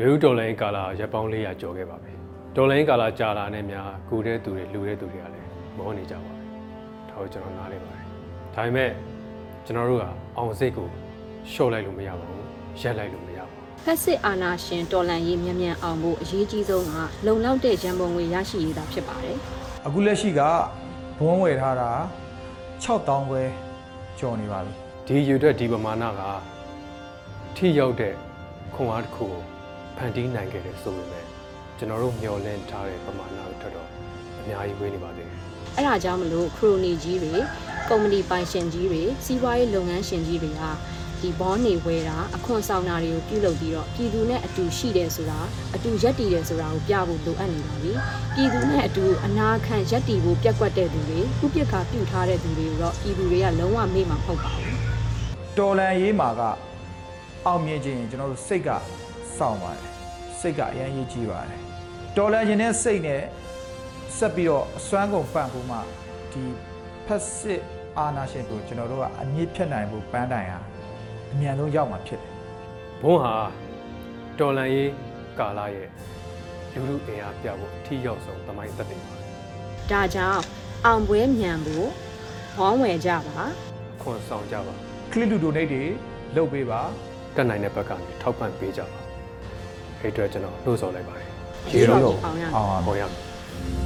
လူတော်လိုင်းကာလာရပ်ပေါင်း400ကျော်ခဲ့ပါပြီတော်လိုင်းကာလာကြာလာနဲ့များကူတဲ့သူတွေလူတဲ့သူတွေကလည်းမောနေကြပါပြီဒါကိုကျွန်တော်နားလည်ပါတယ်ဒါပေမဲ့ကျွန်တော်တို့ကအောင်စိတ်ကိုရှော့လိုက်လို့မရပါဘူးရက်လိုက်လို့မရပါဘူးဖက်စစ်အာဏာရှင်တော်လှန်ရေးမြန်မြန်အောင်ဖို့အရေးကြီးဆုံးကလုံလောက်တဲ့ရန်ပုံငွေရရှိရေးတာဖြစ်ပါတယ်အခုလက်ရှိကဘုံဝယ်ထားတာ6000ပဲကျော်နေပါပြီဒီယူတဲ့ဒီပမာဏကထိရောက်တဲ့ခွန်အားတစ်ခုကို ဖန်တီးနိုင်ခဲ့တယ်ဆိုပေမဲ့ကျွန်တော်တို့မျှော်လင့်ထားတဲ့ပမာဏတွေထက်တော့အများကြီးဝေးနေပါသေးတယ်။အဲ့ဒါကြောင့်မလို့ခရိုနီကြီးတွေကုမ္ပဏီပိုင်ရှင်ကြီးတွေစီးပွားရေးလုပ်ငန်းရှင်ကြီးတွေကဒီဘောနေဝဲတာအခွန်ဆောင်တာတွေကိုပြုလုပ်ပြီးတော့ပြည်သူနဲ့အတူရှိတယ်ဆိုတာအတူရက်တည်တယ်ဆိုတာကိုပြဖို့လိုအပ်နေပါပြီ။ပြည်သူနဲ့အတူအနာခံရက်တည်ဖို့ပြက်ကွက်တဲ့သူတွေဥပက္ခပြုထားတဲ့သူတွေတော့ပြည်သူတွေကလုံးဝမေ့မှာမဟုတ်ပါဘူး။တော်လန်ရေးမှာကအောင်မြင်ခြင်းကျွန်တော်တို့စိတ်က စောင့်ပါတယ်စိတ်ကအရင်ရေးကြည့်ပါတယ်တော်လန်ခြင်းနဲ့စိတ်နဲ့ဆက်ပြီးတော့အစွမ်းကုန်ပန့်ဖို့မှဒီဖက်စစ်အာနာရှင်ကိုကျွန်တော်တို့ကအမြင့်ဖြတ်နိုင်ဖို့ပန်းတိုင်ဟာအမြန်ဆုံးရောက်မှာဖြစ်တယ်ဘုန်းဟာတော်လန်ရေးကာလာရဲ့လူလူအင်အားပြဖို့အထီးရောက်ဆုံးသမိုင်းသက်တယ်ပါဒါကြောင့်အောင်ပွဲမြန်ဖို့ဘောင်းဝယ်ကြပါအခွန်ဆောင်ကြပါကလစ်လူဒိုနေတွေလုပ်ပေးပါတက်နိုင်တဲ့ဘက်ကနေထောက်ပံ့ပေးကြပါ အဲ့အတွက်ကျွန်တော်နှိုးဆော်လိုက်ပါတယ်ရေတော်အောင်ရအောင်ပါဟောရမယ်